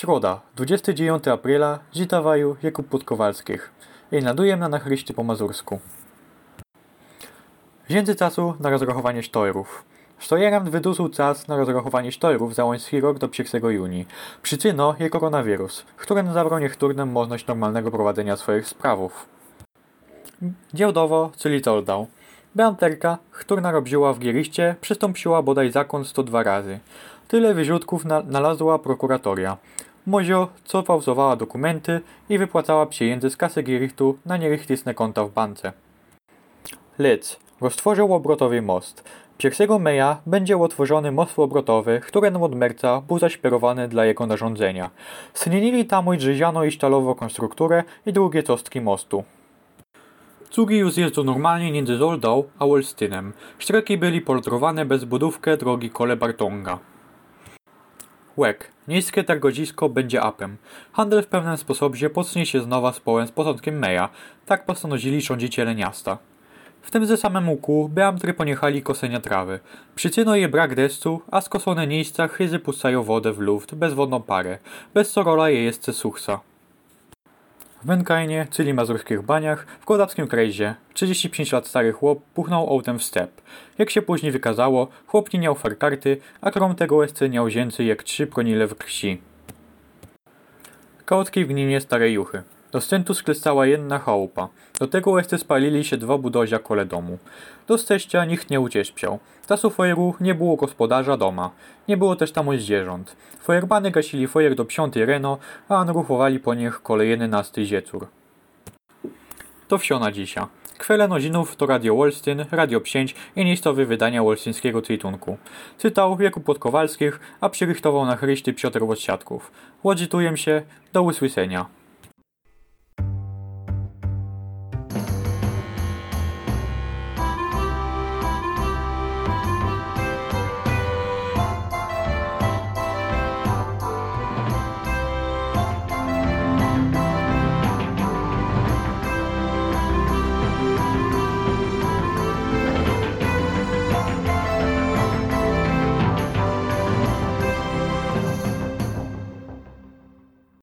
Środa, 29 aprila, Zitawaju, Jakub Podkowalskich. I naduję na nachryście po mazursku. Wzięty czasu na rozrachowanie sztorów. Sztojerem wydusł czas na rozrachowanie sztorów za łański rok do 1 juni. Przyczyną je koronawirus, który zabrał niektórym możliwość normalnego prowadzenia swoich sprawów. Giełdowo, czyli Toldał. Beanterka, która narobiła w Gieriście, przystąpiła bodaj zakon 102 razy. Tyle wyrzutków na, znalazła prokuratoria. Mozio, co fałszowała dokumenty i wypłacała pieniędzy z kasy Gierichtu na nierychtysne konta w bance. Lec roztworzył obrotowy most. 1 maja będzie otworzony most obrotowy, który od merca był zaśpierowany dla jego narządzenia. Zmienili tam drzewianą i stalową konstrukturę i drugie costki mostu. Cugi już jeżdżą normalnie między Zoldą a Olsztynem. Sztreki byli poltrowane bez budówkę drogi kole Bartonga. Łek. Miejskie targodzisko będzie apem. Handel w pewnym sposobie pocznie się znowa z połem z początkiem meja. Tak postanowili rządziciele miasta. W tym ze samym łuku beamtry poniechali kosenia trawy. Przyczyną je brak deszczu, a skosone miejsca chyzy puszczają wodę w luft, bezwodną parę, bez co rola je jest suchsa. W Benkajnie, czyli mazurskich baniach, w Kodawskim Krejzie, 35 lat stary chłop puchnął ołtem w step. Jak się później wykazało, chłop nie miał farkarty, a krom tego łezce miał zięcy jak trzy pronile w krwi. Kałotki w gninie starej juchy. Do scentu sklesała jedna chałupa. Do tego łezce spalili się dwa budozia kole domu. Do steścia nikt nie ucierpiał. Czasu fojeru nie było gospodarza doma. Nie było też tam zwierząt. Fojerbany gasili fojer do piątej reno, a anruchowali po nich kolejny nasty ziecur. To wsio na dzisiaj. Kwele nozinów to Radio Wolstyn, Radio Psięć i miejscowe wydania wolstyńskiego Tritunku. Czytał Jakub Podkowalskich, a przyrychtował na chryszty Piotr Wodsiadków. Łodzituję się, do usłyszenia.